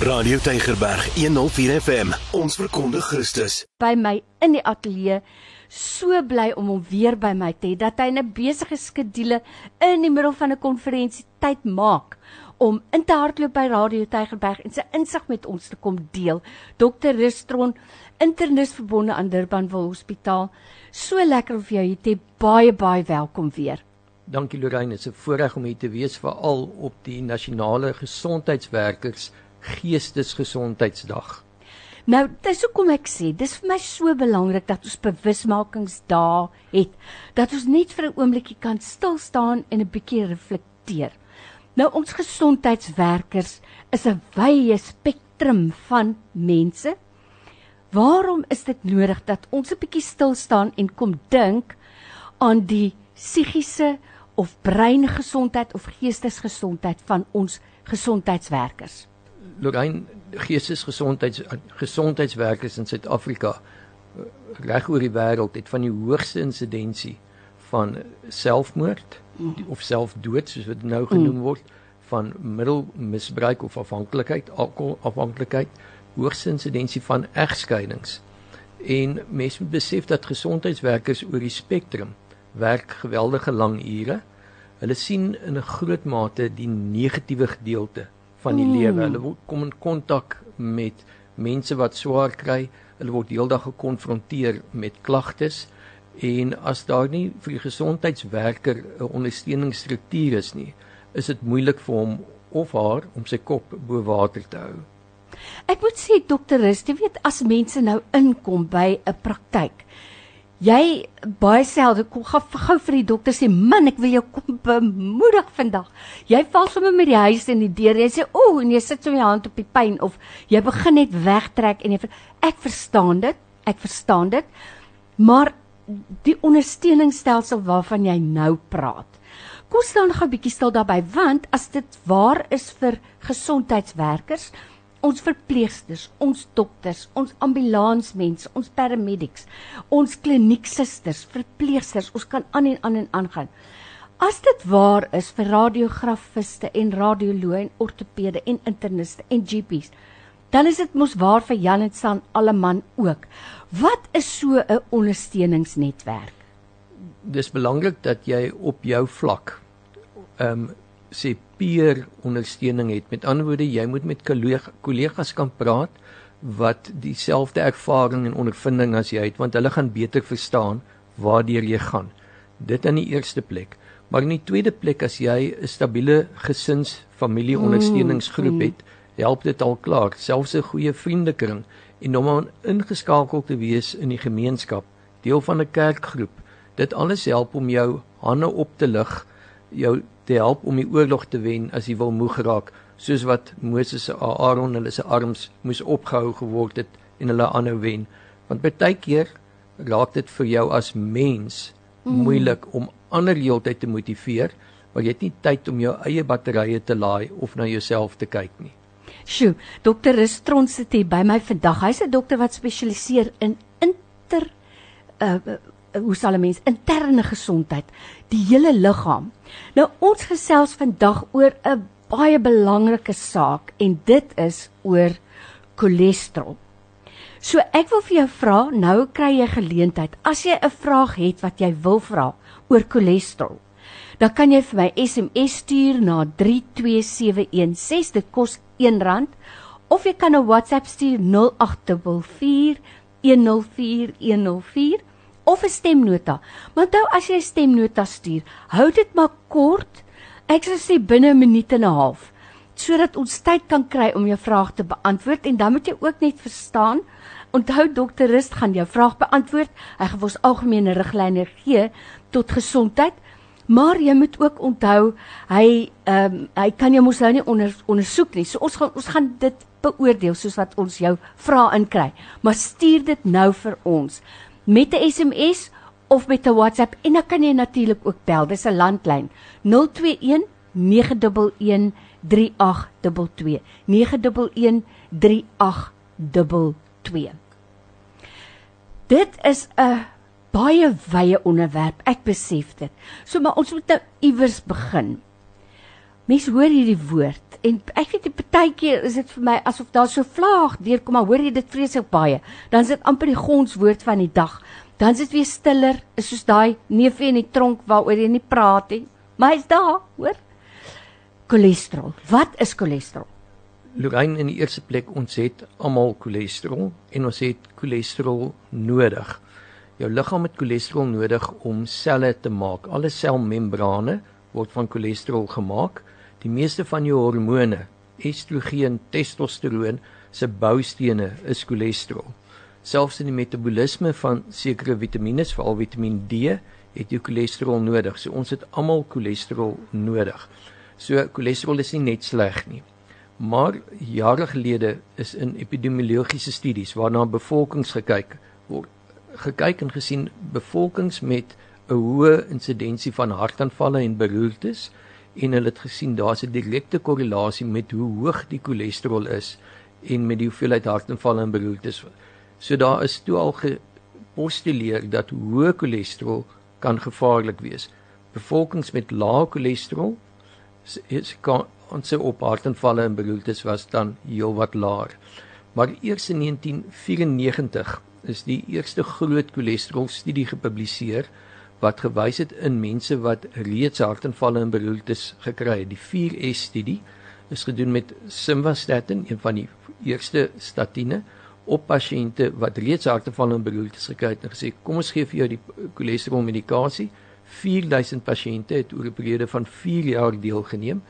Radio Tygerberg 104 FM. Ons verkondig Christus. By my in die ateljee so bly om hom weer by my te hê dat hy 'n besige skedule in die middel van 'n konferensie tyd maak om in te hardloop by Radio Tygerberg en sy insig met ons te kom deel. Dr. Rustron, internis verbonde aan Durbanville Hospitaal. So lekker om vir jou hier te baie baie welkom weer. Dankie Lorraine, dit is 'n voorreg om hier te wees veral op die nasionale gesondheidswerkers geestesgesondheidsdag. Nou, dis hoekom ek sê, dis vir my so belangrik dat ons bewusmakingsdae het, dat ons net vir 'n oombliekie kan stil staan en 'n bietjie reflekteer. Nou ons gesondheidswerkers is 'n wye spektrum van mense. Waarom is dit nodig dat ons 'n bietjie stil staan en kom dink aan die psigiese of breingesondheid of geestesgesondheid van ons gesondheidswerkers. Lorraine geestesgesondheids gesondheidswerkers in Suid-Afrika eh, reg oor die wêreld het van die hoogste insidensie van selfmoord mm. of selfdood soos wat nou genoem mm. word van middelmisbruik of afhanklikheid alkoholafhanklikheid hoogste insidensie van egskeidings en mense moet besef dat gesondheidswerkers oor die spektrum werk geweldige lang ure. Hulle sien in 'n groot mate die negatiewe gedeelte van die mm. lewe. Hulle kom in kontak met mense wat swaar kry. Hulle word heeldag gekonfronteer met klagtes en as daar nie vir die gesondheidswerker 'n ondersteuningsstruktuur is nie, is dit moeilik vir hom of haar om sy kop bo water te hou. Ek moet sê dokter Rus, jy weet as mense nou inkom by 'n praktyk, Jy baie selde kom gou vir die dokter sê man ek wil jou kom bemoedig vandag. Jy val sommer met die huis in die deur. Jy sê o oh, jy sit so jou hand op die pyn of jy begin net wegtrek en jy ek verstaan dit. Ek verstaan dit. Maar die ondersteuningsstelsel waarvan jy nou praat. Kom staan gou 'n bietjie stil daarbey want as dit waar is vir gesondheidswerkers ons verpleegsters, ons dokters, ons ambulansmense, ons paramedics, ons klinieksusters, verpleegsters, ons kan aan en aan en aangaan. As dit waar is vir radiografiste en radioloë en ortopede en interniste en GP's, dan is dit mos waar vir Jan en San alleman ook. Wat is so 'n ondersteuningsnetwerk? Dis belangrik dat jy op jou vlak ehm um, sê peer ondersteuning het. Met ander woorde, jy moet met kollegas kan praat wat dieselfde ervaring en ondervinding as jy het, want hulle gaan beter verstaan waartoe jy gaan. Dit aan die eerste plek. Maar in die tweede plek as jy 'n stabiele gesins familie ondersteuningsgroep mm, het, help dit al klaar. Selfs 'n goeie vriendekring en om ingeskakel te wees in die gemeenskap, deel van 'n kerkgroep. Dit alles help om jou hande op te lig, jou te help om die oorlog te wen as hy wil moeg raak soos wat Moses se Aaron hulle se arms moes opgehou geword het en hulle aanhou wen want baie keer raak dit vir jou as mens mm. moeilik om ander heeltyd te motiveer want jy het nie tyd om jou eie batterye te laai of na jouself te kyk nie. Sjoe, dokter Restron sit hier by my vandag. Hy's 'n dokter wat spesialiseer in inter uh hoe sal 'n mens interne gesondheid, die hele liggaam. Nou ons gesels vandag oor 'n baie belangrike saak en dit is oor cholesterol. So ek wil vir jou vra, nou kry jy geleentheid. As jy 'n vraag het wat jy wil vra oor cholesterol, dan kan jy vir my SMS stuur na 32716. Dit kos R1 of jy kan 'n WhatsApp stuur 0844 104104 of 'n stemnota. Maar onthou as jy 'n stemnota stuur, hou dit maar kort. Ek sou sê binne 'n minuut en 'n half sodat ons tyd kan kry om jou vraag te beantwoord en dan moet jy ook net verstaan. Onthou dokter Rust gaan jou vraag beantwoord. Hy gaan ons algemene riglyne gee tot gesondheid. Maar jy moet ook onthou hy ehm um, hy kan jou mos nou nie onder, ondersoek nie. So ons gaan ons gaan dit beoordeel soos wat ons jou vrae inkry. Maar stuur dit nou vir ons met 'n SMS of met 'n WhatsApp en dan kan jy natuurlik ook bel. Dis 'n landlyn 021 911 3822 911 3822 Dit is 'n baie wye onderwerp. Ek besef dit. So maar ons moet nou iewers begin. Mense hoor hierdie woord en ek weet die partykeer is dit vir my asof daar so vlaag deurkom, maar hoor jy dit vreeslik baie. Dan is dit amper die gonswoord van die dag. Dan is dit weer stiller, is soos daai neefie in die tronk waaroor jy nie praat nie. Maar hy's daar, hoor? Cholesterol. Wat is cholesterol? Lorraine in die eerste plek ons het almal cholesterol en ons het cholesterol nodig. Jou liggaam het cholesterol nodig om selle te maak. Alle selmembrane word van cholesterol gemaak. Die meeste van jou hormone, estrogen, testosteroon se boustene is cholesterol. Selfs in die metabolisme van sekere vitamiene, veral Vitamiin D, het jy cholesterol nodig. So ons het almal cholesterol nodig. So cholesterol is nie net sleg nie. Maar jare gelede is in epidemiologiese studies waarna bevolkings gekyk word gekyk en gesien bevolkings met 'n hoë insidensie van hartaanvalle en beroertes en hulle het gesien daar's 'n direkte korrelasie met hoe hoog die cholesterol is en met die hoeveelheid hartaanvalle en beroertes. So daar is toe al gepostuleer dat hoë cholesterol kan gevaarlik wees. Bevolkings met lae cholesterol is kan ons op hartaanvalle en beroertes was dan heelwat laer. Maar eers in 1994 is die eerste groot cholesterol studie gepubliseer wat gewys het in mense wat reeds hartaanvalle en beroertes gekry het. Die 4S studie is gedoen met simvastatin, een van die eerste statiene op pasiënte wat reeds hartaanvalle en beroertes gekry het en gesê kom ons gee vir jou die cholesterol medikasie. 4000 pasiënte het oor 'n periode van 4 jaar deelgeneem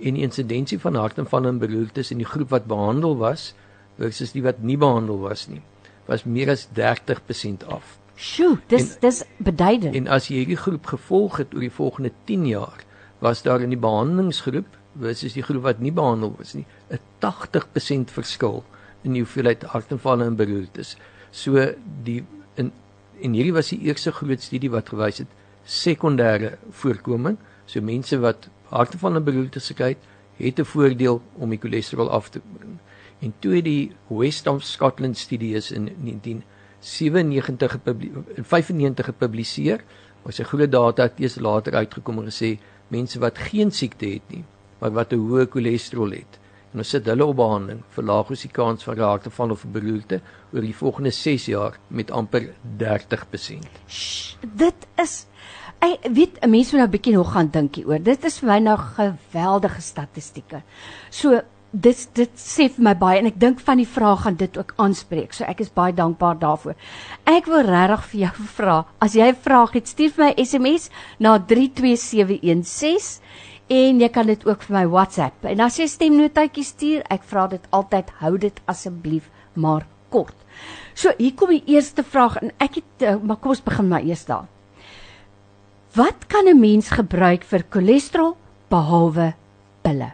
en die insidensie van hartaanval en beroertes in die groep wat behandel was versus die wat nie behandel was nie was meer as 30% af. Sjoe, dis en, dis beduidend. En as jy hierdie groep gevolg het oor die volgende 10 jaar, was daar in die behandelingsgroep versus die groep wat nie behandel was nie, 'n 80% verskil in die hoeveelheid hartaanvalle en beroertes. So die in en hierdie was die eerste groot studie wat gewys het sekondêre voorkoming, so mense wat hartaanval en beroertes gekry het, het 'n voordeel om die cholesterol af te bring. En toe die West of Scotland studie is in 1997 gepubliseer, gepubliseer, was 'n groot data keuse later uitgekom en gesê mense wat geen siekte het nie, maar wat 'n hoë cholesterol het, en ons sit hulle op behandeling, verlaag ons die kans van hartaanval of beroerte oor die volgende 6 jaar met amper 30%. Shh, dit is Ek weet 'n mens moet nou 'n bietjie nog gaan dink hieroor. Dit is vir my nou geweldige statistieke. So dit dit sê vir my baie en ek dink van die vrae gaan dit ook aanspreek. So ek is baie dankbaar daarvoor. Ek wil regtig vir jou vra, as jy 'n vraag het, stuur vir my SMS na 32716 en jy kan dit ook vir my WhatsApp. En as jy stemnotetjie stuur, ek vra dit altyd hou dit asseblief maar kort. So hier kom die eerste vraag en ek het eh, maar kom ons begin maar eers daar. Wat kan 'n mens gebruik vir cholesterol behalwe pille?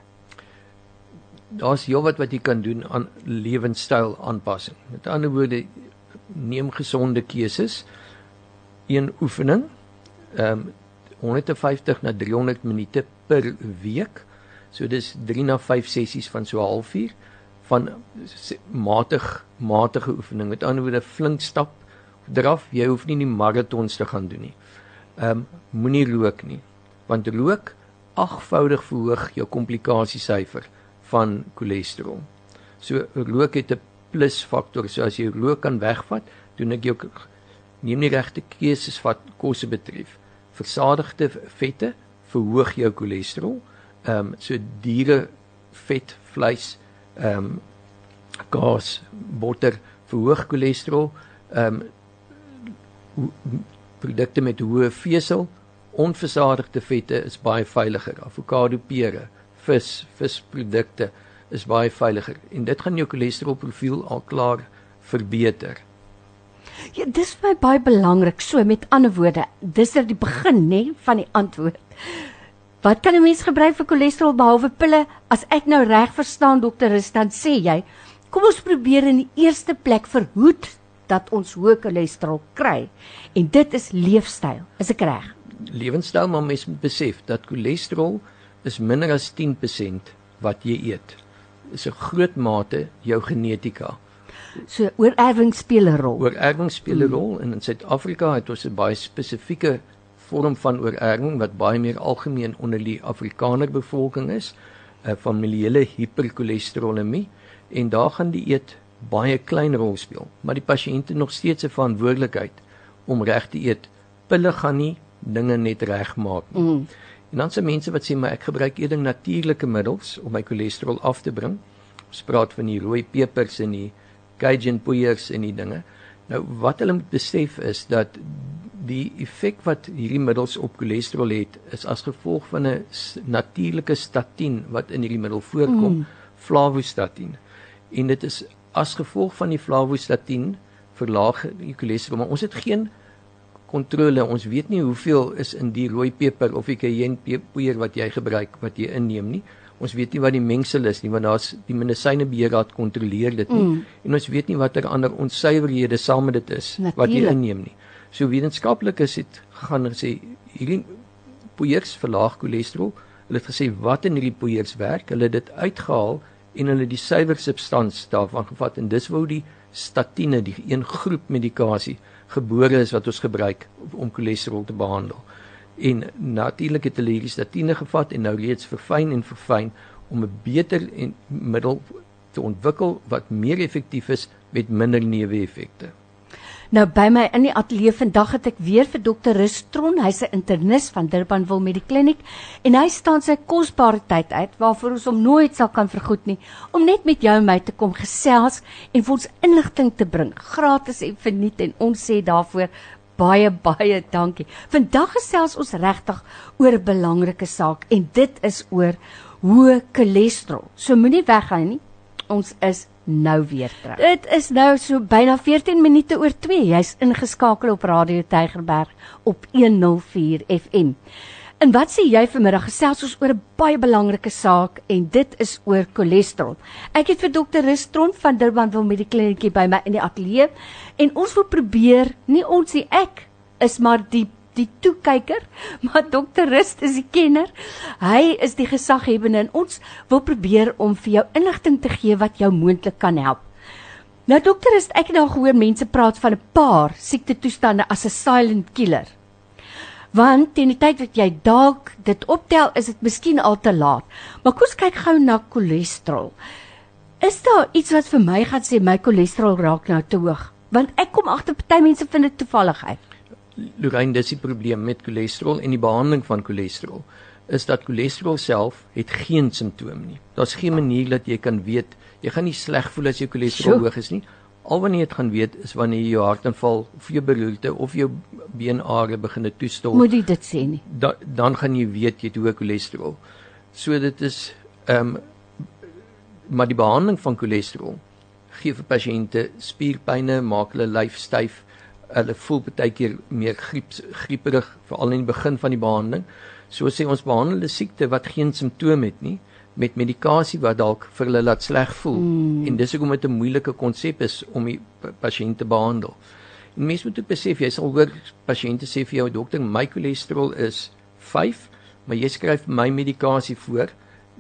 Daar's heelwat wat jy kan doen aan lewenstyl aanpassing. Met ander woorde, neem gesonde keuses. Een oefening, ehm um, 150 na 300 minute per week. So dis 3 na 5 sessies van so 'n halfuur van matig matige oefening. Met ander woorde, flink stap, draf. Jy hoef nie die maratons te gaan doen nie ehm um, moenie rook nie want rook agvoudig verhoog jou komplikasiesyfer van cholesterol. So rook het 'n plus faktor. So as jy rook kan wegvat, doen ek jou neem die regte keuses wat kosse betref. Versadigde vette verhoog jou cholesterol. Ehm um, so diere vet, vleis, ehm um, gas, botter verhoog cholesterol. Ehm um, produkte met hoë vesel, onversadigde vette is baie veiliger. Avokado, pere, vis, visprodukte is baie veiliger en dit gaan jou cholesterolprofiel al klaar verbeter. Ja, dis vir my baie belangrik. So met ander woorde, dis er die begin nê van die antwoord. Wat kan 'n mens gebruik vir cholesterol behalwe pille? As ek nou reg verstaan dokter, is dan sê jy, kom ons probeer in die eerste plek verhoed dat ons hoë cholesterol kry en dit is leefstyl. Is ek reg? Lewenstyl maar mens moet besef dat cholesterol is minder as 10% wat jy eet. Is 'n groot mate jou genetika. So oorerwing speel 'n rol. Oorerwing speel 'n mm. rol en in Suid-Afrika het ons 'n baie spesifieke vorm van oorerwing wat baie meer algemeen onder die Afrikaner bevolking is, 'n familiale hiperkolesterolemie en daar gaan die eet baie klein rol speel, maar die pasiënt het nog steeds 'n verantwoordelikheid om reg te eet. Pille gaan nie dinge net regmaak nie. Mm. En dan se mense wat sê maar ek gebruik eerder natuurlike middels om my cholesterol af te bring. Ons praat van die rooi pepers en die Cajun poeiers en die dinge. Nou wat hulle moet besef is dat die effek wat hierdie middels op cholesterol het is as gevolg van 'n natuurlike statien wat in hierdie middel voorkom, mm. flavostatien. En dit is as gevolg van die flavostatien verlaag die cholesterol, maar ons het geen kontrole. Ons weet nie hoeveel is in die rooi peper of die cayennepoeier wat jy gebruik wat jy inneem nie. Ons weet nie wat die mengsel is nie want daar's die medisynebeheerraad kontroleer dit nie. Mm. En ons weet nie watter ander onsuiverhede saam met dit is Natuurlijk. wat jy inneem nie. So wetenskaplikes het gaan sê hierdie poeiers verlaag cholesterol. Hulle het gesê wat in hierdie poeiers werk. Hulle het dit uitgehaal en hulle die suiwer substans daarvan gevat en dis wou die statiene die een groep medikasie gebore is wat ons gebruik om cholesterol te behandel. En natuurlik het hulle hierdie statiene gevat en nou reeds verfyn en verfyn om 'n beter en middel te ontwikkel wat meer effektief is met minder neeweffekte. Nou by my in die ateljee vandag het ek weer vir dokter Rustron, hy's 'n internis van Durbanville Medikliniek en hy staan sy kosbare tyd uit waarvoor ons hom nooit sal kan vergoed nie om net met jou en my te kom gesels en vir ons inligting te bring, gratis en verniet en ons sê daarvoor baie baie dankie. Vandag gesels ons regtig oor 'n belangrike saak en dit is oor hoë cholesterol. So moenie weggaan nie. Ons is nou weer terug. Dit is nou so byna 14 minute oor 2. Jy's ingeskakel op Radio Tygerberg op 104 FM. En wat sê jy vanmiddag gesels ons oor 'n baie belangrike saak en dit is oor cholesterol. Ek het vir dokter Rustron van Durbanville Medikliniek by my in die ateljee en ons wil probeer, nie ons nie ek is maar die die toekyker, maar dokter Rust is die kenner. Hy is die gesaghebende en ons wil probeer om vir jou inligting te gee wat jou moontlik kan help. Nou dokter Rust, ek het nou gehoor mense praat van 'n paar siekte toestande as 'n silent killer. Want teen die tyd wat jy dalk dit optel, is dit miskien al te laat. Maar kom ons kyk gou na cholesterol. Is daar iets wat vir my gaan sê my cholesterol raak nou te hoog? Want ek kom agter party mense vind dit toevalligheid. Lorraine, dis die probleem met cholesterol en die behandeling van cholesterol is dat cholesterol self het geen simptome nie. Daar's geen manier dat jy kan weet jy gaan nie sleg voel as jou cholesterol hoog is nie. Al wat jy het gaan weet is wanneer jou hartaanval of jou beroerte of jou beenare begin te toestol. Moet jy dit sê nie. Da, dan gaan jy weet jy het hoë cholesterol. So dit is ehm um, maar die behandeling van cholesterol gee vir pasiënte spierpynne, maak hulle lyf styf, hulle voel baie keer meer griep grieperig veral in die begin van die behandeling. So sê ons behandel 'n siekte wat geen simptome het nie met medikasie wat dalk vir hulle laat sleg voel mm. en dis hoekom dit 'n moeilike konsep is om die pasiënt te behandel. En mense moet ook besef jy sal hoor pasiënte sê vir jou dokter my cholesterol is 5, maar jy skryf my medikasie voor.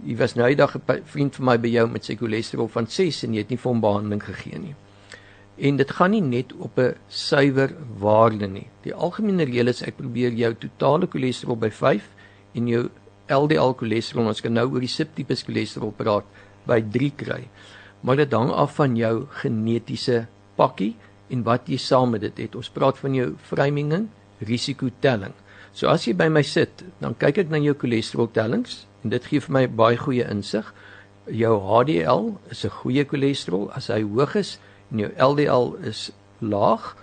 Jy was nou eendag 'n vriend van my by jou met sy cholesterol van 6 en jy het nie vir hom behandeling gegee nie en dit gaan nie net op 'n suiwer waarde nie. Die algemene reël is ek probeer jou totale cholesterol by 5 en jou LDL cholesterol, ons kan nou oor die subtipes cholesterol praat, by 3 kry. Maar dit hang af van jou genetiese pakkie en wat jy saam met dit het. Ons praat van jou vryminging, risikotelling. So as jy by my sit, dan kyk ek na jou cholesterol tellings en dit gee vir my baie goeie insig. Jou HDL is 'n goeie cholesterol. As hy hoog is, en jou LDL is laag,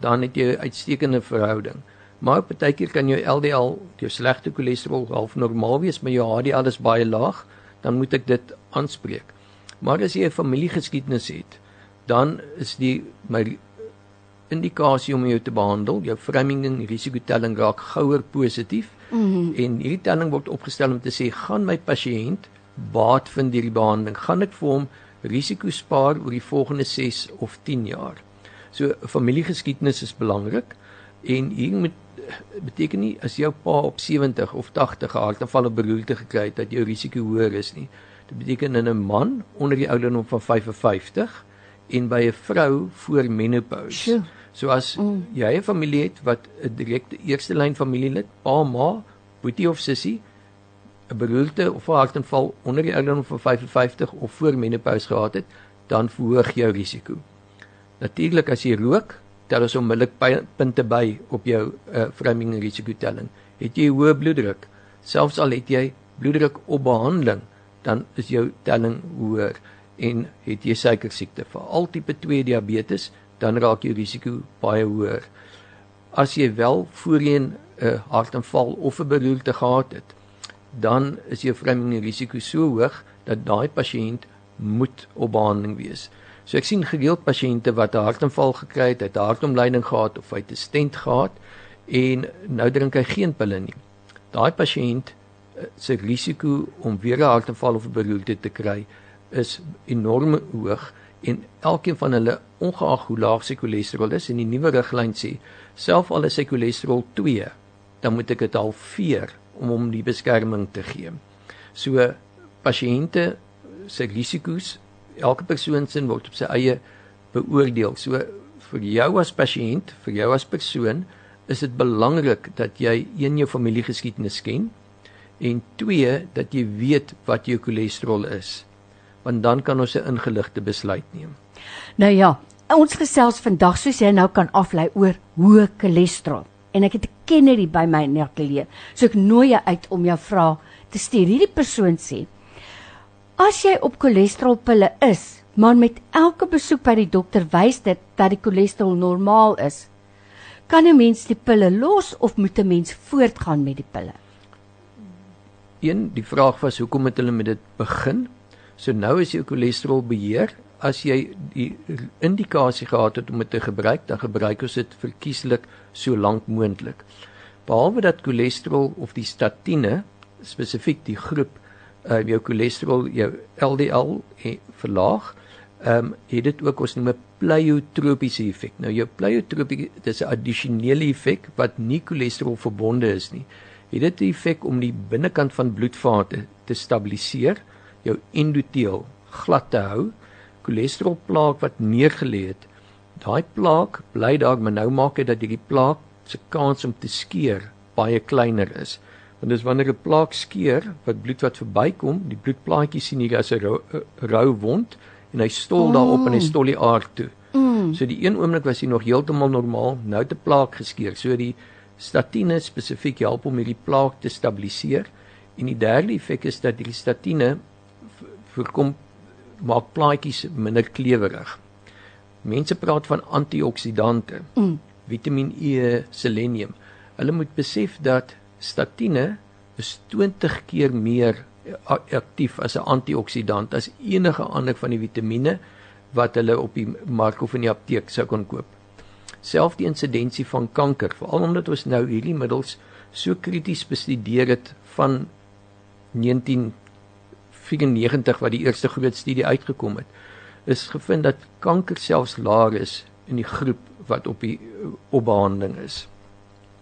dan het jy 'n uitstekende verhouding. Maar partykeer kan jou LDL, jou slegte cholesterol half normaal wees, maar jou HDL is baie laag, dan moet ek dit aanspreek. Maar as jy 'n familiegeskiedenis het, dan is die my indikasie om jou te behandel, jou framing risikotelling raak gouer positief. Mm -hmm. En hierdie telling word opgestel om te sê, gaan my pasiënt baat vind hierdie behandeling? Gaan ek vir hom risiko spaar oor die volgende 6 of 10 jaar. So familiegeskiedenis is belangrik en hier moet beteken nie as jou pa op 70 of 80 hartaanval of beroerte gekry het dat jou risiko hoër is nie. Dit beteken in 'n man onder die ouderdom van 55 en by 'n vrou voor menopouse. So as mm. jy 'n familie het wat 'n direkte eerste lyn familielid, pa, ma, boetie of sussie 'n beroerte of 'n hartaanval onder die ouderdom van 55 of voor menopause gehad het, dan verhoog jou risiko. Natuurlik as jy rook, tel ons onmiddellik punte by op jou uh, vreemding risiko telling. Het jy hoë bloeddruk, selfs al het jy bloeddruk op behandeling, dan is jou telling hoër en het jy suiker siekte, veral tipe 2 diabetes, dan raak jou risiko baie hoër. As jy wel voorheen 'n uh, hartaanval of 'n beroerte gehad het, dan is jou vreemding risiko so hoog dat daai pasiënt moet op behandeling wees. So ek sien gereeld pasiënte wat 'n hartaanval gekry het, het 'n hartomleiding gehad of hy 'n stent gehad en nou drink hy geen pille nie. Daai pasiënt eh, se risiko om weer 'n hartaanval of 'n beroerte te kry is enorm hoog en elkeen van hulle ongeag hoe laag sy cholesterol is en die nuwe riglyn sê self al is sy cholesterol 2 dan moet ek dit halveer om hom die beskerming te gee. So pasiënte se risiko's elke persoon sin word op sy eie beoordeel. So vir jou as pasiënt, vir jou as persoon is dit belangrik dat jy een jou familiegeskiedenis ken en twee dat jy weet wat jou cholesterol is. Want dan kan ons 'n ingeligte besluit neem. Nou ja, ons gesels vandag soos jy nou kan aflei oor hoë cholesterol en ek het 'n kenner by my in die ateljee. So ek nooi jou uit om jou vrae te stuur. Hierdie persoon sê: As jy op cholesterolpille is, maar met elke besoek by die dokter wys dit dat die cholesterol normaal is, kan 'n mens die pille los of moet 'n mens voortgaan met die pille? Een, die vraag was hoekom het hulle met dit begin? So nou is jou cholesterol beheer as jy die indikasie gehad het om dit te gebruik, dan gebruik ons dit verkieslik so lank moontlik. Behalwe dat cholesterol of die statiene spesifiek die groep uh, jou cholesterol jou LDL he, verlaag, ehm um, het dit ook ons noem 'n pleiotropiese effek. Nou jou pleiotropie dis 'n addisionele effek wat nie cholesterol verbonde is nie. Het dit die effek om die binnekant van bloedvate te stabiliseer, jou endoteel glad te hou cholesterolplaak wat neergelê het. Daai plaak bly daar, maar nou maak dit dat hierdie plaak se kans om te skeur baie kleiner is. Want dis wanneer 'n plaak skeur wat bloed wat verbykom, die bloedplaatjie sien hier as 'n rou, rou wond en hy stol mm. daarop en hy stol die aard toe. Mm. So die een oomblik was hy nog heeltemal normaal, nou 'n plaak geskeur. So die statiene spesifiek help om hierdie plaak te stabiliseer. En die derde effek is dat die statiene voorkom maak plaatjies minder klewerig. Mense praat van antioksidante. Mm. Vitamiin E, selenium. Hulle moet besef dat statiene is 20 keer meer aktief as 'n antioksidant as enige ander van die vitamiene wat hulle op die mark of in die apteek sou kon koop. Selfs die insidensie van kanker, veral omdat ons nou hierdie middels so krities bestudeer het van 94 wat die eerste groot studie uitgekom het, is gevind dat kanker selfs laer is in die groep wat op die opbehandeling is.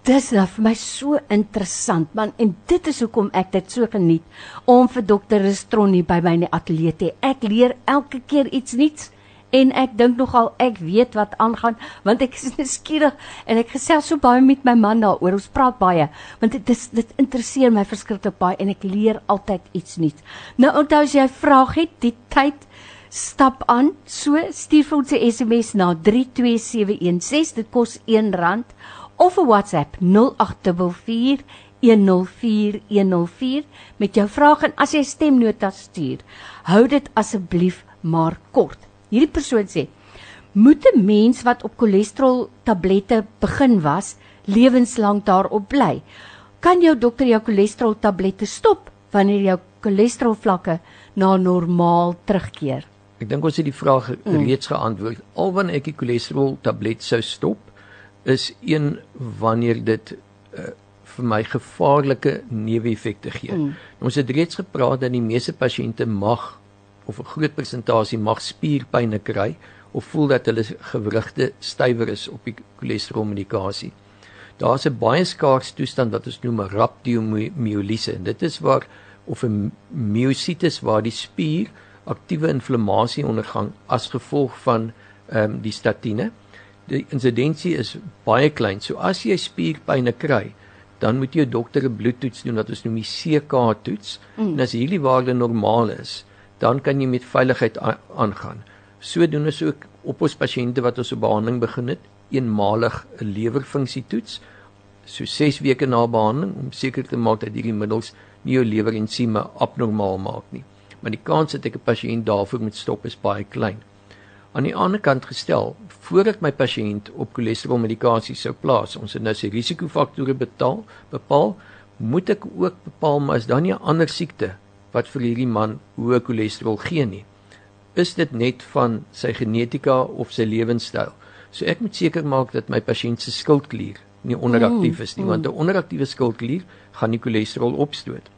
Dis nou vir my so interessant man en dit is hoekom ek dit so geniet om vir dokter Restron hier by my in die ateljee te. Ek leer elke keer iets nuuts en ek dink nogal ek weet wat aangaan want ek is nuuskierig en ek gesels so baie met my man daaroor. Ons praat baie want dit is dit interesseer my verskriklik baie en ek leer altyd iets nuuts. Nou onthou as jy 'n vraag het die tyd stap aan. So stuur vir ons 'n SMS na 32716 dit kos R1 of 'n WhatsApp 0844 104104 met jou vraag en as jy stemnota stuur hou dit asseblief maar kort Hierdie persoon sê: "Moet 'n mens wat op cholesterol tablette begin was, lewenslank daarop bly? Kan jou dokter jou cholesterol tablette stop wanneer jou cholesterol vlakke na normaal terugkeer?" Ek dink ons het die vraag mm. reeds geantwoord. Alwanneer ek die cholesterol tablet sou stop, is een wanneer dit uh, vir my gevaarlike neeweffekte gee. Mm. Ons het reeds gepraat dat die meeste pasiënte mag of 'n groot persentasie mag spierpynne kry of voel dat hulle gewrigte stywer is op die cholesterolmedikasie. Daar's 'n baie skaars toestand wat ons noem rhabdomyoliese en dit is waar of 'n myositis waar die spier aktiewe inflammasie ondergaan as gevolg van ehm um, die statiene Die insidensie is baie klein. So as jy spierpynne kry, dan moet jy 'n dokter 'n bloedtoets doen wat ons noem die CK toets. Mm. En as hierdie waarde normaal is, dan kan jy met veiligheid aangaan. So doen ons ook op ons pasiënte wat ons op behandeling begin het, eenmalig 'n lewerfunksie toets so 6 weke na behandeling om seker te maak dat hierdie middels nie jou lewerensieme abnormaal maak nie. Maar die kans dat ek 'n pasiënt daarvoor moet stop is baie klein. Aan die ander kant gestel, voordat my pasiënt op cholesterolmedikasie sou plaas, ons het nou sy risikofaktore betaal, bepaal, moet ek ook bepaal maar is daar nie 'n ander siekte wat vir hierdie man hoë cholesterol gee nie. Is dit net van sy genetika of sy lewenstyl? So ek moet seker maak dat my pasiënt se skildklier nie onderaktief is nie, mm, want 'n onderaktiewe skildklier gaan die cholesterol opstoot.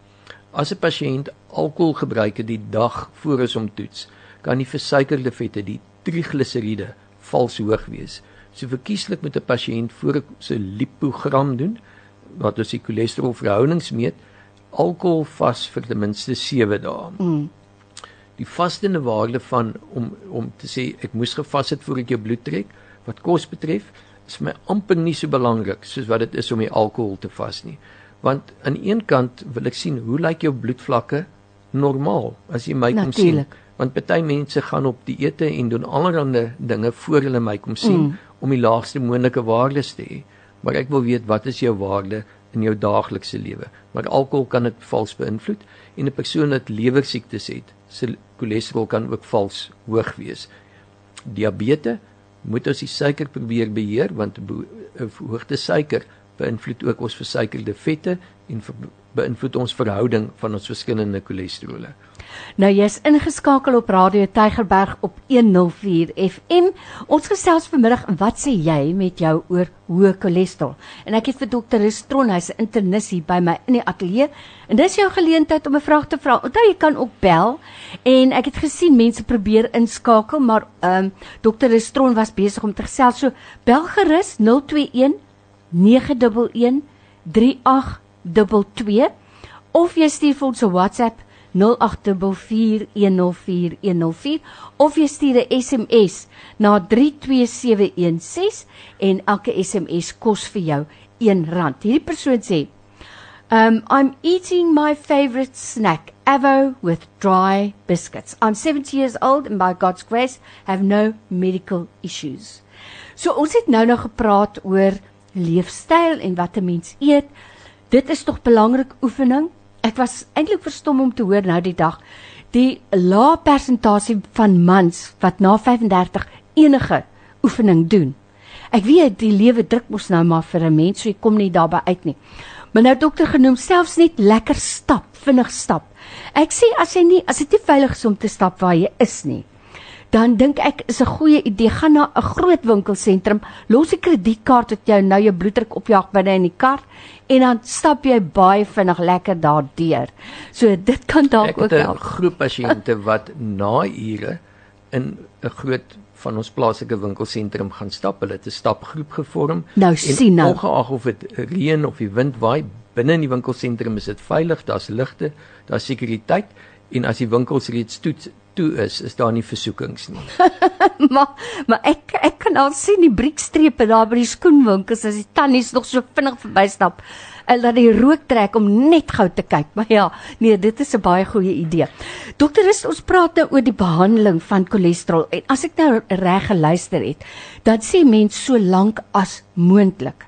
As 'n pasiënt alkohol gebruik het die dag voor ons hom toets, kan die versuikerde vette, die trigliseriede, vals hoog wees. So verkieslik met 'n pasiënt voor se lipogram doen wat ons die cholesterol verhoudings meet, alkohol vas vir ten minste 7 dae. Mm. Die vastende waarde van om om te sê ek moes gevas het voor ek jou bloed trek wat kos betref is my amper nie so belangrik soos wat dit is om die alkohol te vas nie. Want aan een kant wil ek sien hoe lyk jou bloedvlakke normaal as jy my kom sien. Want party mense gaan op dieete en doen allerlei dinge voor hulle my kom sien mm. om die laagste moontlike waardes te hê. Maar ek wil weet wat is jou waarde in jou daaglikse lewe? Maar alkohol kan dit vals beïnvloed en 'n persoon wat lewersiektes het, se cholesterol kan ook vals hoog wees. Diabetes moet ons die suiker probeer beheer want 'n hoogte suiker beïnvloed ook ons versuikerde vette en beïnvloed ons verhouding van ons verskillende cholesterole. Nou jy's ingeskakel op Radio Tygerberg op 104 FM. Ons gesels vanmiddag wat sê jy met jou oor hoë cholesterol? En ek het vir dokter Restron, hy's 'n internis hier by my in die ateljee. En dis jou geleentheid om 'n vraag te vra. Onthou jy kan ook bel en ek het gesien mense probeer inskakel, maar ehm um, dokter Restron was besig om te gesels. So bel gerus 021 911 3822 of jy stuur vir ons 'n WhatsApp 0824104104 of jy stuur 'n SMS na 32716 en elke SMS kos vir jou R1. Hierdie persoon sê, "Um I'm eating my favorite snack, avo with dry biscuits. I'm 70 years old and by God's grace have no medical issues." So ons het nou nog gepraat oor leefstyl en wat 'n mens eet. Dit is tog belangrik oefening ek was eintlik verstom om te hoor nou die dag die lae persentasie van mans wat na 35 enige oefening doen. Ek weet die lewe druk mos nou maar vir 'n mens, so jy kom nie daarby uit nie. Maar nou dokter genoem selfs net lekker stap, vinnig stap. Ek sê as jy nie as dit nie veilig is om te stap waar jy is nie, dan dink ek is 'n goeie idee gaan na 'n groot winkelsentrum, los 'n kredietkaart wat jou nou jou bloeddruk opjaag binne in die kar en dan stap jy baie vinnig lekker daardeur. So dit kan dalk ook help. 'n groep pasiënte wat na ure in 'n groot van ons plaaslike winkelsentrum gaan stap. Hulle het 'n stapgroep gevorm. Nou sien nou. Ongeag of dit reën of die wind waai, binne in die winkelsentrum is dit veilig, daar's ligte, daar's sekuriteit en as die winkels reeds toe toe is, is daar nie versoekings nie. maar maar ek ek kan al sien die briekstrepe daar by die skoenwinkels as die tannies nog so vinnig verbystap en laat die rook trek om net gou te kyk. Maar ja, nee, dit is 'n baie goeie idee. Dokter, ons praat nou oor die behandeling van cholesterol en as ek nou reg geluister het, dan sê mense so lank as moontlik.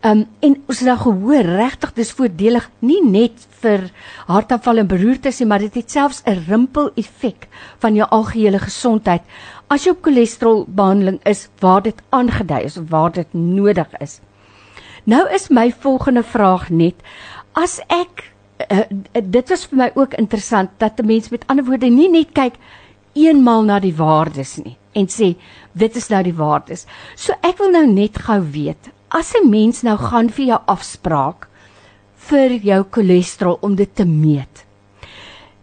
Um en ons het nou gehoor regtig dis voordelig nie net vir hartaanval en beroertes nie, maar dit het selfs 'n rimpel effek van jou algehele gesondheid as jy op cholesterol behandeling is waar dit aangedui is of waar dit nodig is. Nou is my volgende vraag net as ek uh, dit is vir my ook interessant dat 'n mens met ander woorde nie net kyk eenmal na die waardes nie en sê dit is nou die waardes. So ek wil nou net gou weet as 'n mens nou gaan vir jou afspraak vir jou cholesterol om dit te meet.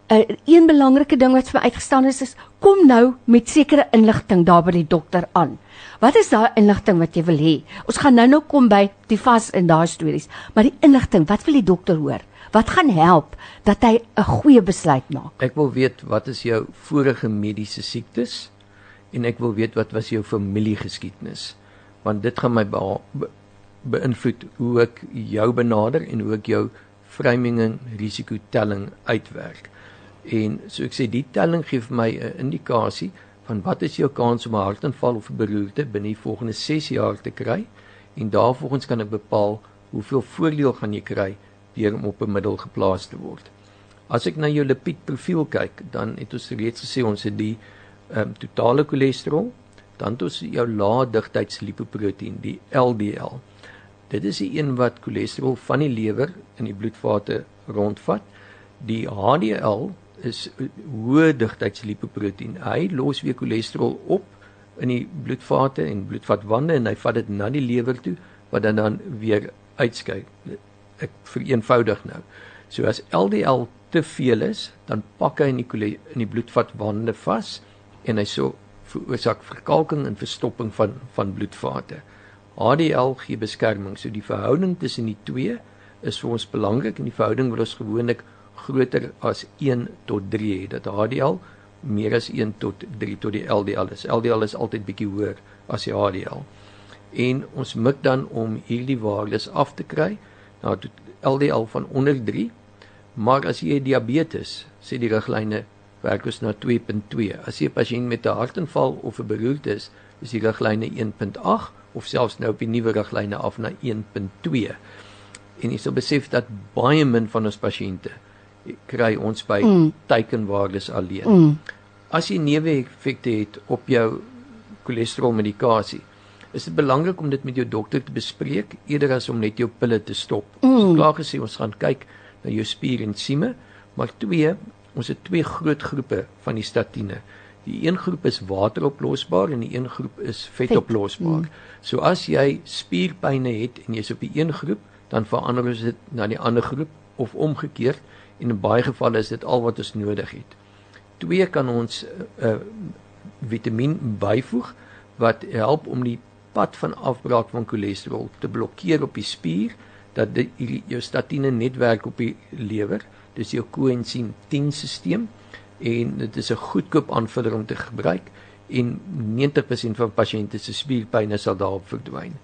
'n uh, Een belangrike ding wat vir my uitgestaan is is kom nou met sekere inligting daar by die dokter aan. Wat is daai inligting wat jy wil hê? Ons gaan nou-nou kom by die vas en daai stories, maar die inligting, wat wil die dokter hoor? Wat gaan help dat hy 'n goeie besluit maak? Ek wil weet wat is jou vorige mediese siektes en ek wil weet wat was jou familiegeskiedenis want dit gaan my beïnvloed hoe ek jou benader en hoe ek jou framing risikotelling uitwerk. En so ek sê die telling gee vir my 'n indikasie van wat is jou kans om 'n hartaanval of 'n beroerte binne die volgende 6 jaar te kry en daarvolgens kan ek bepaal hoeveel voordeel gaan jy kry deur om op 'n middel geplaas te word. As ek na jou lipidprofiel kyk, dan het ons reeds gesê ons het die ehm um, totale cholesterol, dan het ons jou lae digtheidslipoproteïen, die LDL. Dit is die een wat cholesterol van die lewer in die bloedvate rondvat. Die HDL is hoë digtheidslipoproteïen. Hy los weer cholesterol op in die bloedvate en bloedvatwande en hy vat dit na die lewer toe wat dan dan weer uitskei. Ek vereenvoudig nou. So as LDL te veel is, dan pak hy in die in die bloedvatwande vas en hy so veroorsaak verkalking en verstopping van van bloedvate. HDL gee beskerming. So die verhouding tussen die twee is vir ons belangrik en die verhouding wat ons gewoonlik groter as 1 tot 3 het. Dat HDL meer as 1 tot 3 tot die LDL is. LDL is altyd bietjie hoër as die HDL. En ons mik dan om hierdie waardes af te kry na nou, LDL van onder 3. Maar as jy diabetes, sê die riglyne werk ons na 2.2. As jy 'n pasiënt met 'n hartaanval of 'n beroerte is, is die riglyne 1.8 of selfs nou op die nuwe riglyne af na 1.2. En jy sal besef dat baie min van ons pasiënte kry ons by mm. teikenwaardes alleen. Mm. As jy neeweffekte het op jou cholesterolmedikasie, is dit belangrik om dit met jou dokter te bespreek eerder as om net jou pille te stop. Mm. So klaar gesê ons gaan kyk na jou spierensieme, maar twee, ons het twee groot groepe van die statiene. Die een groep is wateroplosbaar en die een groep is vetoplosbaar. Vet. Mm. So as jy spierpynne het en jy's op die een groep, dan verander ons dit na die ander groep of omgekeerd en in baie gevalle is dit al wat ons nodig het. Twee kan ons 'n uh, eh, vitamien byvoeg wat help om die pad van afbraak van cholesterol te blokkeer op die spier dat die jou statiene netwerk op die lewer, dis jou coenzym 10 stelsel en dit is 'n goedkoop aanvuller om te gebruik en 90% van pasiënte se spierpynne sal daarop verdwyn.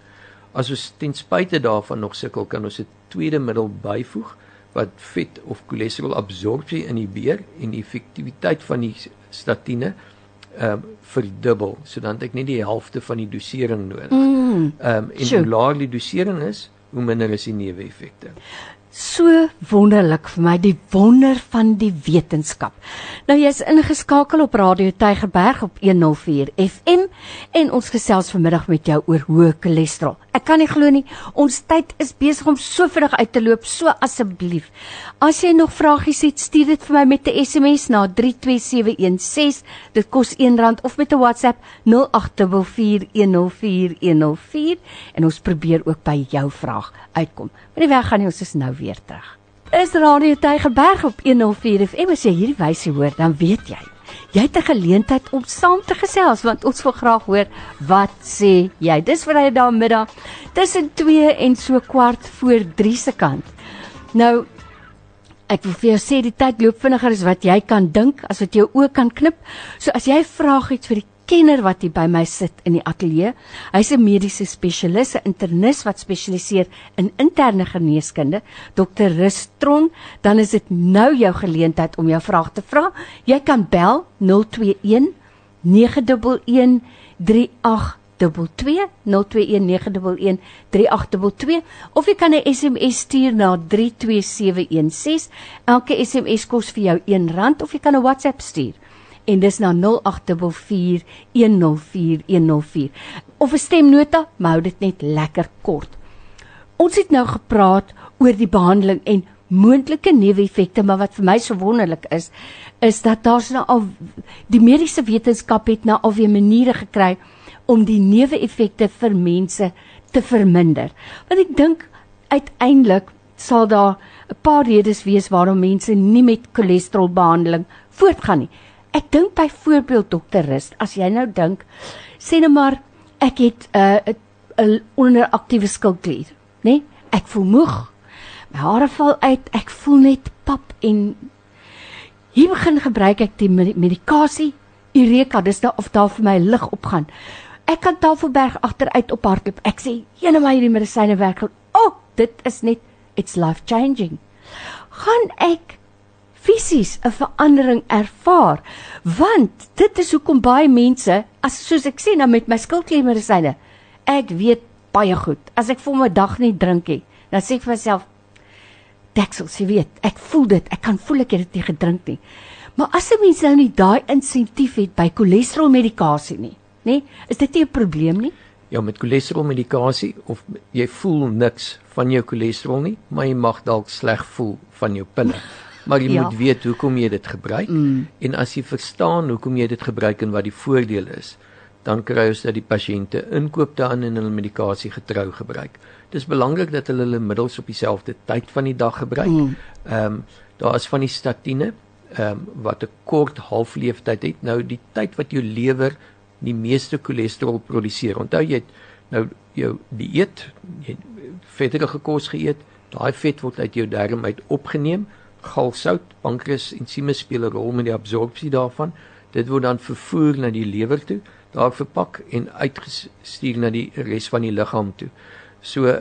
As ons ten spyte daarvan nog sukkel, kan ons 'n tweede middel byvoeg wat vet of cholesterol absorpsie inhibeer en die effektiwiteit van die statiene ehm um, verdubbel sodat ek net die helfte van die dosering nodig. Mm. Ehm um, en sure. hoe laer die dosering is, hoe minder is die neeweffekte so wonderlik vir my die wonder van die wetenskap. Nou jy's ingeskakel op Radio Tygerberg op 104 FM en ons gesels vanmiddag met jou oor hoë cholesterol. Ek kan nie glo nie, ons tyd is besig om so vinnig uit te loop, so asseblief. As jy nog vragies het, stuur dit vir my met 'n SMS na 32716. Dit kos R1 of met 'n WhatsApp 0824104104 en ons probeer ook by jou vraag uitkom. Maar die weg gaan nie, ons is nou weer terug. Is Radio Tygerberg op 104 FM as jy hierdie wysie hoor, dan weet jy. Jy het 'n geleentheid om saam te gesels want ons wil graag hoor wat sê jy. Dis daar middag tussen 2 en so kwart voor 3 se kant. Nou ek wil vir jou sê die tyd loop vinniger as wat jy kan dink, as wat jou oë kan knip. So as jy 'n vraag het vir die kenner wat hier by my sit in die ateljee. Hy's 'n mediese spesialis, 'n internis wat spesialiseer in interne geneeskunde, Dr. Rustron. Dan is dit nou jou geleentheid om jou vraag te vra. Jy kan bel 021 911 3822 0219113822 of jy kan 'n SMS stuur na 32716 elke SMS kos vir jou R1 of jy kan 'n WhatsApp stuur en dis na 0824104104 of 'n stemnota, maar hou dit net lekker kort. Ons het nou gepraat oor die behandeling en moontlike neeweffekte, maar wat vir my so wonderlik is, is dat daar's nou al die mediese wetenskap het nou alweer maniere gekry om die neeweffekte vir mense te verminder. Want ek dink uiteindelik sal daar 'n paar redes wees waarom mense nie met cholesterolbehandeling voortgaan nie. Ek dink byvoorbeeld dokter Rust, as jy nou dink, sê net nou maar ek het 'n uh, 'n onderaktiewe skildklier, né? Nee? Ek voel moeg. My hare val uit, ek voel net pap en hier begin gebruik ek die medikasie Eureka, dis nou of daar vir my lig opgaan. Ek kan Tafelberg agteruit op hardloop. Ek sê, "Ene my hierdie medisyne werk goed." O, oh, dit is net it's life changing. Gaan ek fisies 'n verandering ervaar. Want dit is hoekom baie mense, as soos ek sê nou met my skildkliermedisyne, ek weet baie goed. As ek vir my dag nie drink nie, dan sê ek vir myself, deksel, jy weet, ek voel dit. Ek kan voel ek het dit nie gedrink nie. Maar as 'n mens nou nie daai insentief het by cholesterolmedikasie nie, nê? Is dit nie 'n probleem nie? Ja, met cholesterolmedikasie of jy voel niks van jou cholesterol nie, maar jy mag dalk sleg voel van jou pille. Maar jy ja. moet weet hoekom jy dit gebruik mm. en as jy verstaan hoekom jy dit gebruik en wat die voordeel is, dan kry ons dat die pasiënte inkoop daarin en hulle medikasie getrou gebruik. Dis belangrik dat hulle hulle middels op dieselfde tyd van die dag gebruik. Mm. Ehm mm. um, daar is van die statiene ehm um, wat 'n kort halfleeftyd het. Nou die tyd wat jou lewer die meeste cholesterol produseer. Onthou jy het nou jou dieet, jy vetterige kos geëet, daai vet word uit jou darm uit opgeneem. Galsout, pankreas, ensieme speel 'n rol met die absorpsie daarvan. Dit word dan vervoer na die lewer toe, daar verpak en uitgestuur na die res van die liggaam toe. So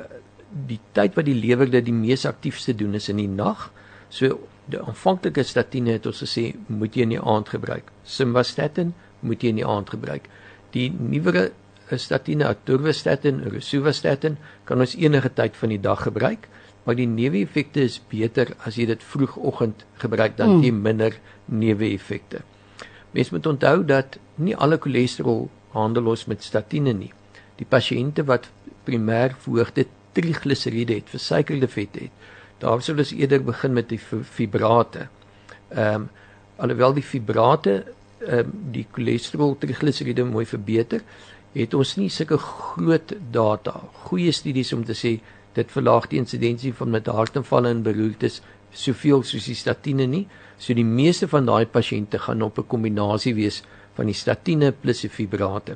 die tyd wat die lewer dit die mees aktiefste doen is in die nag. So die aanvanklike statiene het ons gesê moet jy in die aand gebruik. Simvastatin moet jy in die aand gebruik. Die nuwere statiene, atorvastatin, rosuvastatin kan ons enige tyd van die dag gebruik, maar die neeweffekte is beter as jy dit vroegoggend gebruik dan jy mm. minder neeweffekte. Mens moet onthou dat nie alle cholesterol handel ons met statiene nie. Die pasiënte wat primêr verhoogde trigliseriede het, versuikerde vet het, daar sou ons eerder begin met die fibrate. Ehm um, alhoewel die fibrate ehm um, die cholesterol trigliseriede mooi verbeter, het ons nie sulke groot data, goeie studies om te sê dit verlaag die insidensie van met hartaanvalle en beroertes soveel soos die statiene nie. So die meeste van daai pasiënte gaan op 'n kombinasie wees van die statiene plus die fibrate.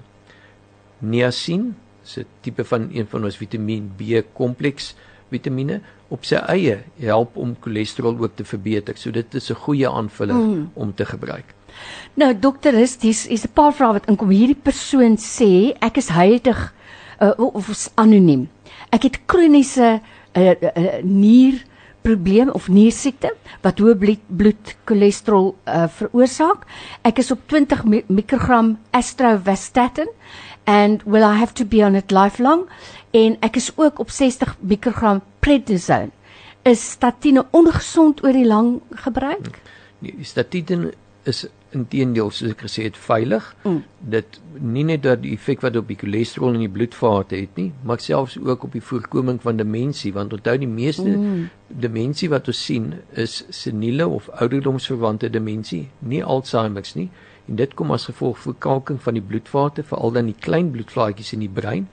Niacin, 'n tipe van een van ons Vitamiin B kompleks vitamiene op sy eie help om cholesterol ook te verbeter. So dit is 'n goeie aanvulling mm. om te gebruik. Nou dokter, dis is 'n paar vrae wat inkom. Hierdie persoon sê ek is huidig uh, of is anoniem. Ek het kroniese uh, uh, nier probleem of niersiekte wat hoë bloed, bloed cholesterol uh, veroorsaak. Ek is op 20 mikrogram atorvastatin and will I have to be on it lifelong? En ek is ook op 60 mikrogram prednisone. Is statine ongesond oor die lang gebruik? Nee, statine is inteendeel soos ek gesê het veilig. Mm. Dit nie net dat die effek wat op die cholesterol in die bloedvate het nie, maar selfs ook op die voorkoming van demensie want onthou die meeste mm. demensie wat ons sien is seniele of ouderdomsverwante demensie, nie Alzheimer's nie. En dit kom as gevolg van verkalking van die bloedvate, veral dan die klein bloedvaatjies in die brein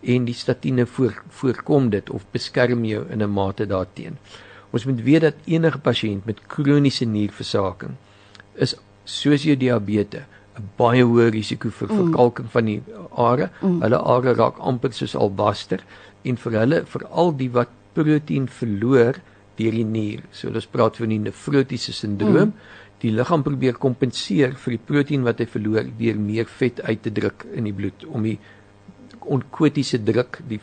en die statine voor, voorkom dit of beskerm jou in 'n mate daarteenoor. Ons moet weet dat enige pasiënt met kroniese nierversaking is soos jou diabetes 'n baie hoë risiko vir mm. verkalking van die are. Mm. Hulle are raak amper soos albaster en vir hulle veral die wat proteïen verloor deur die nier. So ons praat van die nefrotiese sindroom. Mm. Die liggaam probeer kompenseer vir die proteïen wat hy verloor deur meer vet uit te druk in die bloed om die onkotiese druk die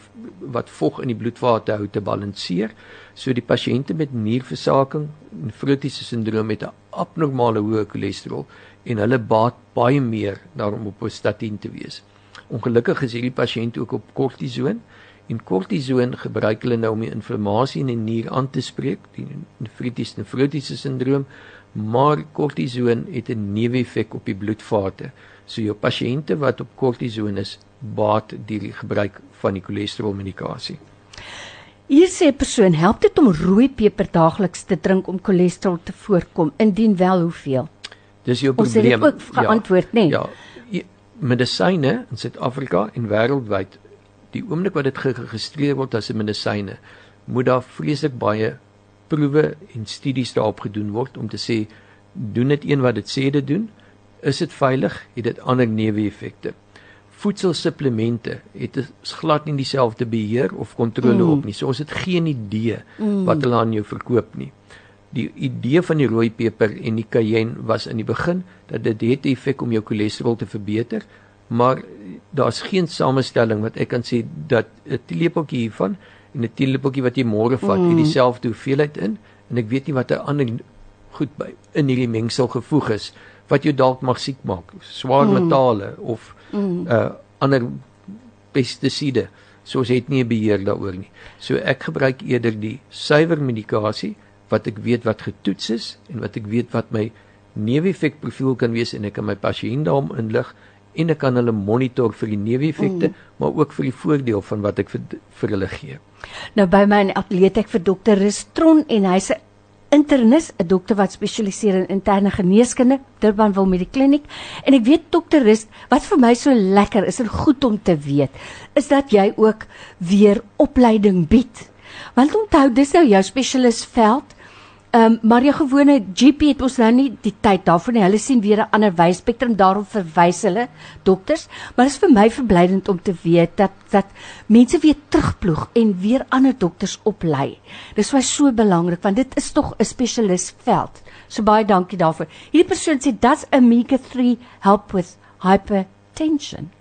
wat vog in die bloedvate hou te balanseer. So die pasiënte met nierversaking, nefrotiese sindroom met 'n abnormale hoë cholesterol en hulle baat baie meer daarom op 'n statien te wees. Ongelukkig is hierdie pasiënt ook op kortison en kortison gebruik hulle nou om die inflammasie in die nier aan te spreek, die nefrotiese nefrotiese sindroom, maar kortison het 'n neeweffek op die bloedvate. So jou pasiënte wat op kortison is, baat die gebruik van die cholesterolmedikasie. Hier sê 'n persoon, help dit om rooi peper daagliks te drink om cholesterol te voorkom? Indien wel, hoeveel? Dis jou probleem. Ons het ook geantwoord, ja, nê? Ja. ja. Medisyne in Suid-Afrika en wêreldwyd, die oomblik wat dit geregistreer word as 'n medisyne, moet daar vreeslik baie proewe en studies daarop gedoen word om te sê doen dit een wat dit sê dit doen? Is dit veilig? Het dit ander neeweffekte? Voedselsupplemente het glad nie dieselfde beheer of kontrole mm. op nie. So ons het geen idee mm. wat hulle aan jou verkoop nie. Die idee van die rooi peper en die cayenne was in die begin dat dit het effek om jou cholesterol te verbeter, maar daar's geen samestelling wat ek kan sê dat 'n teelepeltjie hiervan en 'n teelepeltjie wat jy môre vat, mm. het dieselfde hoeveelheid in en ek weet nie wat 'n ander goed by in hierdie mengsel gevoeg is wat jou dalk mag siek maak. Swaar mm. metale of mm. uh ander pestisiede. So ons het nie 'n beheer daaroor nie. So ek gebruik eerder die suiwer medikasie wat ek weet wat getoets is en wat ek weet wat my neeweffek profiel kan wees en ek kan my pasiënt daarom inlig en ek kan hulle monitor vir die neeweffekte, mm. maar ook vir die voordeel van wat ek vir, vir hulle gee. Nou by my in atleet ek vir dokter Restron en hy's 'n internis, 'n dokter wat spesialiseer in interne geneeskunde, Durbanville Medikliniek. En ek weet dokter Rest, wat vir my so lekker is en goed om te weet, is dat jy ook weer opleiding bied. Want onthou, dis nou jou spesialisveld Ehm um, maar jou gewone GP het ons nou nie die tyd daarvoor nie. Hulle sien weer 'n ander wyspektrum daarom verwys hulle dokters, maar dit is vir my verblydend om te weet dat dat mense weer terugploeg en weer ander dokters oplei. Dis why so belangrik want dit is tog 'n spesialis veld. So baie dankie daarvoor. Hierdie persoon sê does omega 3 help with hypertension?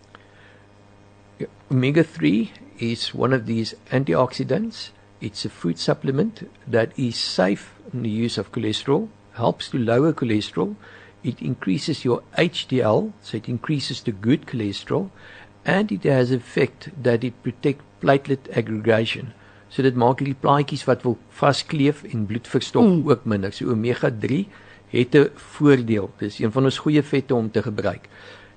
Omega 3 is one of these antioxidants It's a food supplement that is safe in the use of cholesterol, helps to lower cholesterol. It increases your HDL, so it increases the good cholesterol, and it has effect that it protect platelet aggregation. So dit maak die plaatjies wat wil vaskleef en bloedverstop mm. ook minder. So omega 3 het 'n voordeel. Dis een van ons goeie vette om te gebruik.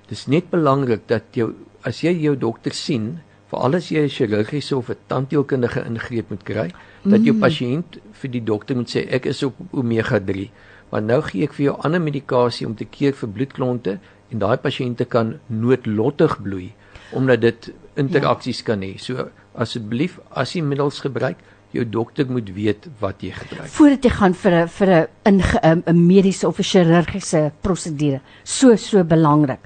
Dis net belangrik dat jou as jy jou dokter sien veral as jy 'n chirurgiese of 'n tandheelkundige ingreep moet kry, dat jou mm. pasiënt vir die dokter moet sê ek is op omega 3. Want nou gee ek vir jou ander medikasie om te keer vir bloedklonte en daai pasiënte kan noodlottig bloei omdat dit interaksies ja. kan hê. So asseblief as jy middels gebruik, jou dokter moet weet wat jy gebruik. Voordat jy gaan vir 'n vir 'n 'n mediese of 'n chirurgiese prosedure. So so belangrik.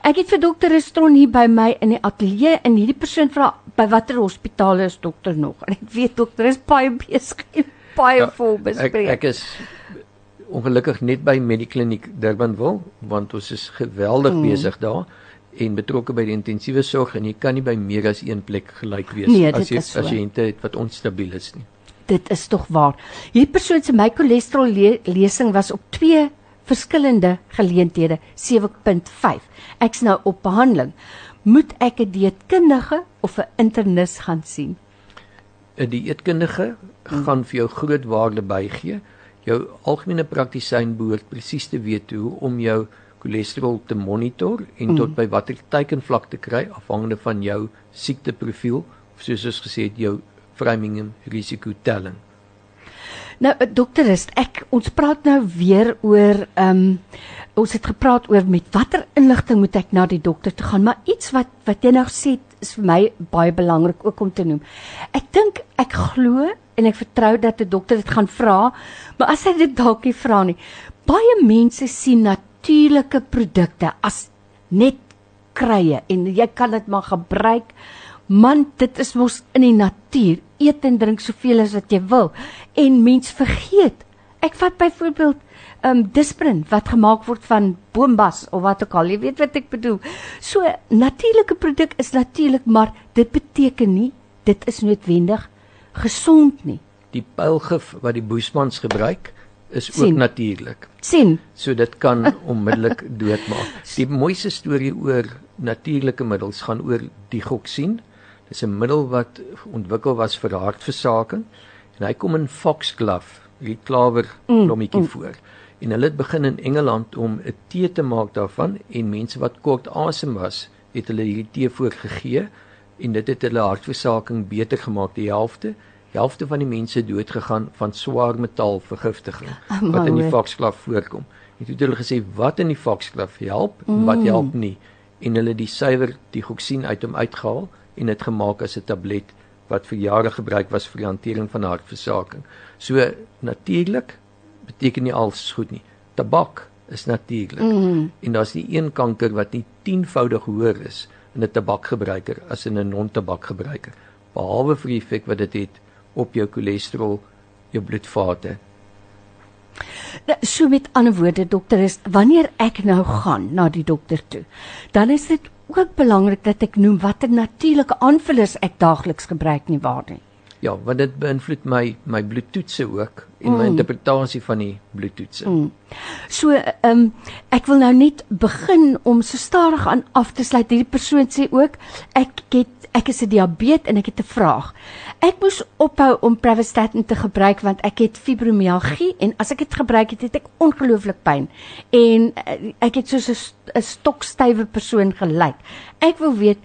Ek het vir dokter Restron hier by my in die ateljee en hierdie persoon vra by watter hospitaal is dokter nog? En ek weet dokter is baie besig, baie ja, vol bespreek. Ek ek is ongelukkig net by Medikliniek Durbanville want ons is geweldig hmm. besig daar en betrokke by die intensiewe sorg en jy kan nie by meer as een plek gelyk wees nee, as jy pasiënte het wat onstabiel is nie. Dit is tog waar. Hierdie persoon se my cholesterol le lesing was op 2 verskillende geleenthede 7.5. Ek's nou op behandeling. Moet ek 'n dieetkundige of 'n internis gaan sien? 'n Dieetkundige hmm. gaan vir jou groot waarde bygee. Jou algemene praktisyn behoort presies te weet hoe om jou cholesterol te monitor en hmm. tot by watter teikenvlak te kry afhangende van jou siekteprofiel of soos ons gesê het jou Framingham risiko telling. Nou eh, dokter is ek ons praat nou weer oor ehm um, ons het gepraat oor met watter inligting moet ek na die dokter toe gaan maar iets wat wat jy nou sê is vir my baie belangrik ook om te noem. Ek dink ek glo en ek vertrou dat 'n dokter dit gaan vra, maar as hy dit dalk nie vra nie. Baie mense sien natuurlike produkte as net krye en jy kan dit maar gebruik Man, dit is mos in die natuur. Eet en drink soveel as wat jy wil en mens vergeet. Ek vat byvoorbeeld um disprin wat gemaak word van boombas of wat ook al. Jy weet wat ek bedoel. So natuurlike produk is natuurlik, maar dit beteken nie dit is noodwendig gesond nie. Die pylgif wat die boesmans gebruik is ook natuurlik. sien. So dit kan onmiddellik doodmaak. Die mooiste storie oor natuurlike middels gaan oor die goksien Dis 'n middel wat ontwikkel was vir hartversaking en hy kom in foxglove, die klawer mm, blommetjie mm, mm. voor. En hulle het begin in Engeland om 'n tee te maak daarvan en mense wat kort asem was, het hulle hierdie tee voorgegee en dit het hulle hartversaking beter gemaak die helfte. Die helfte van die mense dood gegaan van swaar metaalvergiftiging oh, wat in die foxglove voorkom. En toe het hulle gesê wat in die foxglove help en wat mm. help nie en hulle die suiwer die goksien uit hom uitgehaal en dit gemaak as 'n tablet wat vir jare gebruik was vir die hantering van hartversaking. So natuurlik beteken nie alles goed nie. Tabak is natuurlik. Mm -hmm. En daar's nie een kanker wat nie 10voudig hoër is in 'n tabakgebruiker as in 'n non-tabakgebruiker, behalwe vir die effek wat dit het op jou cholesterol, jou bloedvate. Nou, so met ander woorde dokter is wanneer ek nou gaan na die dokter toe, dan is dit ook belangrik dat ek noem watter natuurlike aanvullers ek daagliks gebruik nie waar nie. Ja, want dit beïnvloed my my bloedtoetse ook en my Mm. interpretasie van die bloedtoetse. Mm. So ehm um, ek wil nou net begin om so stadig aan af te sluit. Hierdie persoon sê ook ek het ek is 'n diabetes en ek het 'n vraag. Ek moes ophou om Pravastatin te gebruik want ek het fibromialgie en as ek dit gebruik het, het ek ongelooflik pyn en eh, ek het soos 'n st- 'n stokstywe persoon gelyk. Ek wil weet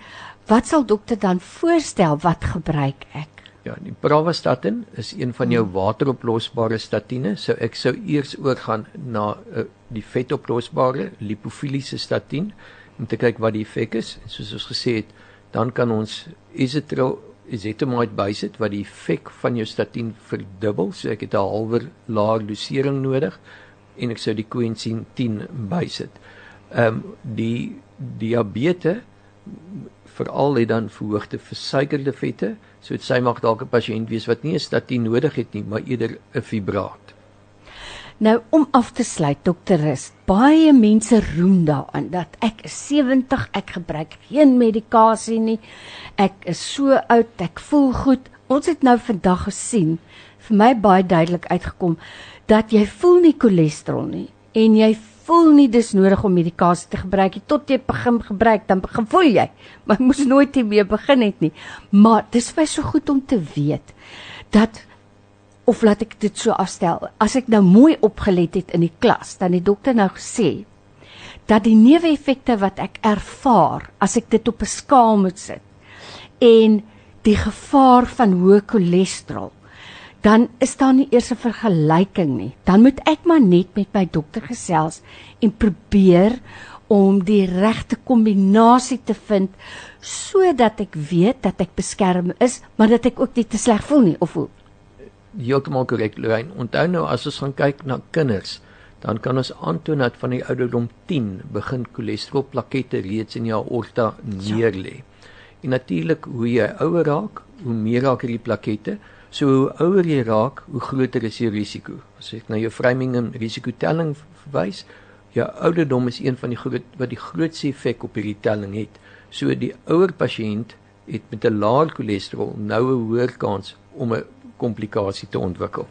wat sal dokter dan voorstel wat gebruik ek? Ja, die Pravastatin is een van jou wateroplosbare statiene, so ek sou eers oorgaan na uh, die vetoplosbare lipofiliese statien om te kyk wat die effek is. Soos ons gesê het, dan kan ons ezetrol ezetimibe bysit wat die effek van jou statien verdubbel, so ek het 'n halwer laer dosering nodig en ek sou die coenzym 10 bysit. Ehm um, die diabetes veral het dan verhoogde versuikerde vette, so dit sy mag dalk 'n pasiënt wees wat nie 'n statien nodig het nie, maar eerder 'n fibraat. Nou om af te sluit dokter Rus, baie mense roem daaraan dat ek is 70, ek gebruik geen medikasie nie. Ek is so oud, ek voel goed. Ons het nou vandag gesien, vir my baie duidelik uitgekom dat jy voel nie cholesterol nie en jy voel nie dis nodig om medikasie te gebruik nie tot jy begin gebruik dan begin voel jy maar moes nooit hiermee begin het nie maar dis vir so goed om te weet dat of laat ek dit so afstel as ek nou mooi opgelet het in die klas dan die dokter nou gesê dat die neeweffekte wat ek ervaar as ek dit op 'n skaal moet sit en die gevaar van hoë cholesterol dan is daar nie eers 'n vergelyking nie. Dan moet ek maar net met my dokter gesels en probeer om die regte kombinasie te vind sodat ek weet dat ek beskerm is, maar dat ek ook nie te sleg voel nie of hoe. Heeltemal korrek, Lorraine. Onthou nou as ons gaan kyk na kinders, dan kan ons aantoon dat van die ouderdom 10 begin cholesterolplakette reeds in jou aorta neerlê. En natuurlik hoe jy ouer raak, hoe meer raak hierdie plakette. So hoe ouer jy raak, hoe groter is jou risiko. As ek na jou framing en risikotelling verwys, jou ouderdom is een van die groot wat die grootste effek op hierdie telling het. So die ouer pasiënt het met 'n laer cholesterol nou 'n hoër kans om 'n komplikasie te ontwikkel.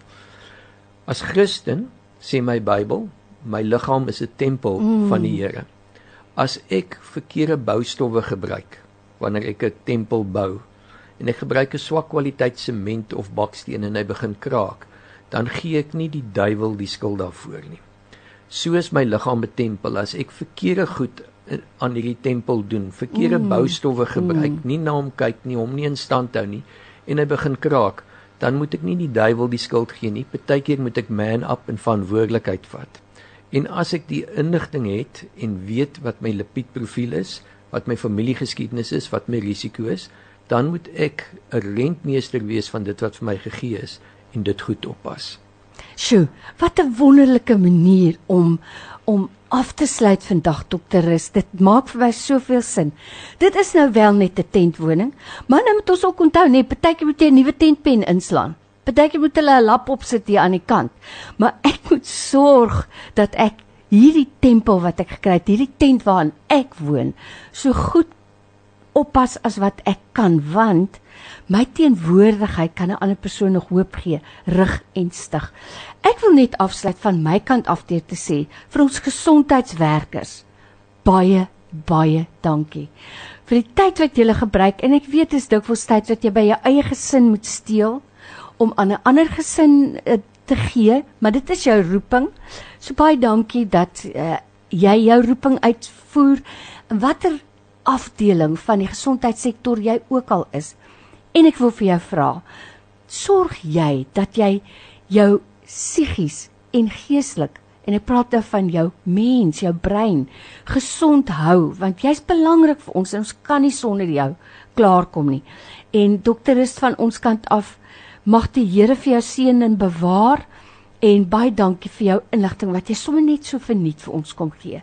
As Christen sê my Bybel, my liggaam is 'n tempel mm. van die Here. As ek verkeerde boustowwe gebruik wanneer ek 'n tempel bou en ek gebruik 'n swak kwaliteit sement of baksteen en hy begin kraak, dan gee ek nie die duiwel die skuld daarvoor nie. So is my liggaam 'n tempel. As ek verkeerde goed aan hierdie tempel doen, verkeerde mm. boustowwe gebruik, mm. nie na hom kyk nie, hom nie in stand hou nie en hy begin kraak, dan moet ek nie die duiwel die skuld gee nie. Partykeer moet ek man up en verantwoordelikheid vat. En as ek die inligting het en weet wat my lipiedprofiel is, wat my familiegeskiedenis is, wat my risiko is, dan moet ek 'n rentmeester wees van dit wat vir my gegee is en dit goed oppas. Sjoe, wat 'n wonderlike manier om om af te sluit vandag dokter Rus. Dit maak vir my soveel sin. Dit is nou wel net 'n tentwoning, maar nou moet ons ook onthou net partykeer moet jy 'n nuwe tentpen inslaan. Partykeer moet hulle 'n lap opsit hier aan die kant. Maar ek moet sorg dat ek hierdie tempel wat ek gekry het, hierdie tent waarin ek woon, so goed oppas as wat ek kan want my teenwoordigheid kan 'n ander persoon nog hoop gee, rig en stig. Ek wil net afsluit van my kant af deur te sê vir ons gesondheidswerkers baie baie dankie vir die tyd wat julle gebruik en ek weet dit is dikwels tyd wat jy by jou eie gesin moet steel om aan 'n ander gesin uh, te gee, maar dit is jou roeping. So baie dankie dat uh, jy jou roeping uitvoer. Watter afdeling van die gesondheidssektor jy ook al is. En ek wil vir jou vra, sorg jy dat jy jou psigies en geestelik en ek praat nou van jou mens, jou brein gesond hou want jy's belangrik vir ons ons kan nie sonder jou klaarkom nie. En dokter is van ons kant af mag die Here vir jou seën en bewaar en baie dankie vir jou inligting wat jy sommer net so verniet vir ons kom gee.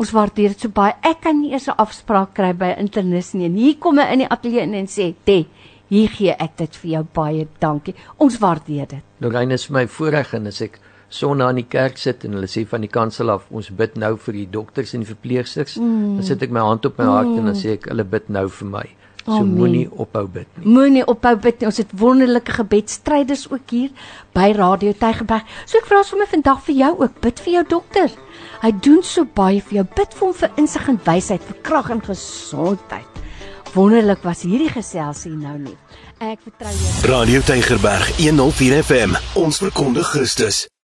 Ons waardeer dit so baie. Ek kan nie eers 'n afspraak kry by 'n internis nie. En hier kom hy in die ateljee in en sê, "Te, hier gee ek dit vir jou baie dankie. Ons waardeer dit." Lorraine is vir my voorreg en as ek Sondag in die kerk sit en hulle sê van die kansel af ons bid nou vir die dokters en die verpleegsters, mm. dan sit ek my hand op my hart mm. en dan sê ek hulle bid nou vir my. So moenie ophou bid nie. Moenie ophou bid nie. Ons het wonderlike gebedstryders ook hier by Radio Tygerberg. So ek vra sommer vandag vir jou ook, bid vir jou dokter. Hy doen so baie vir jou. Bid vir hom vir insig en wysheid, vir krag en gesondheid. Wonderlik was hierdie geselsie nou nie. Ek vertrou jou. Radio Tygerberg 104 FM. Ons verkondig Christus.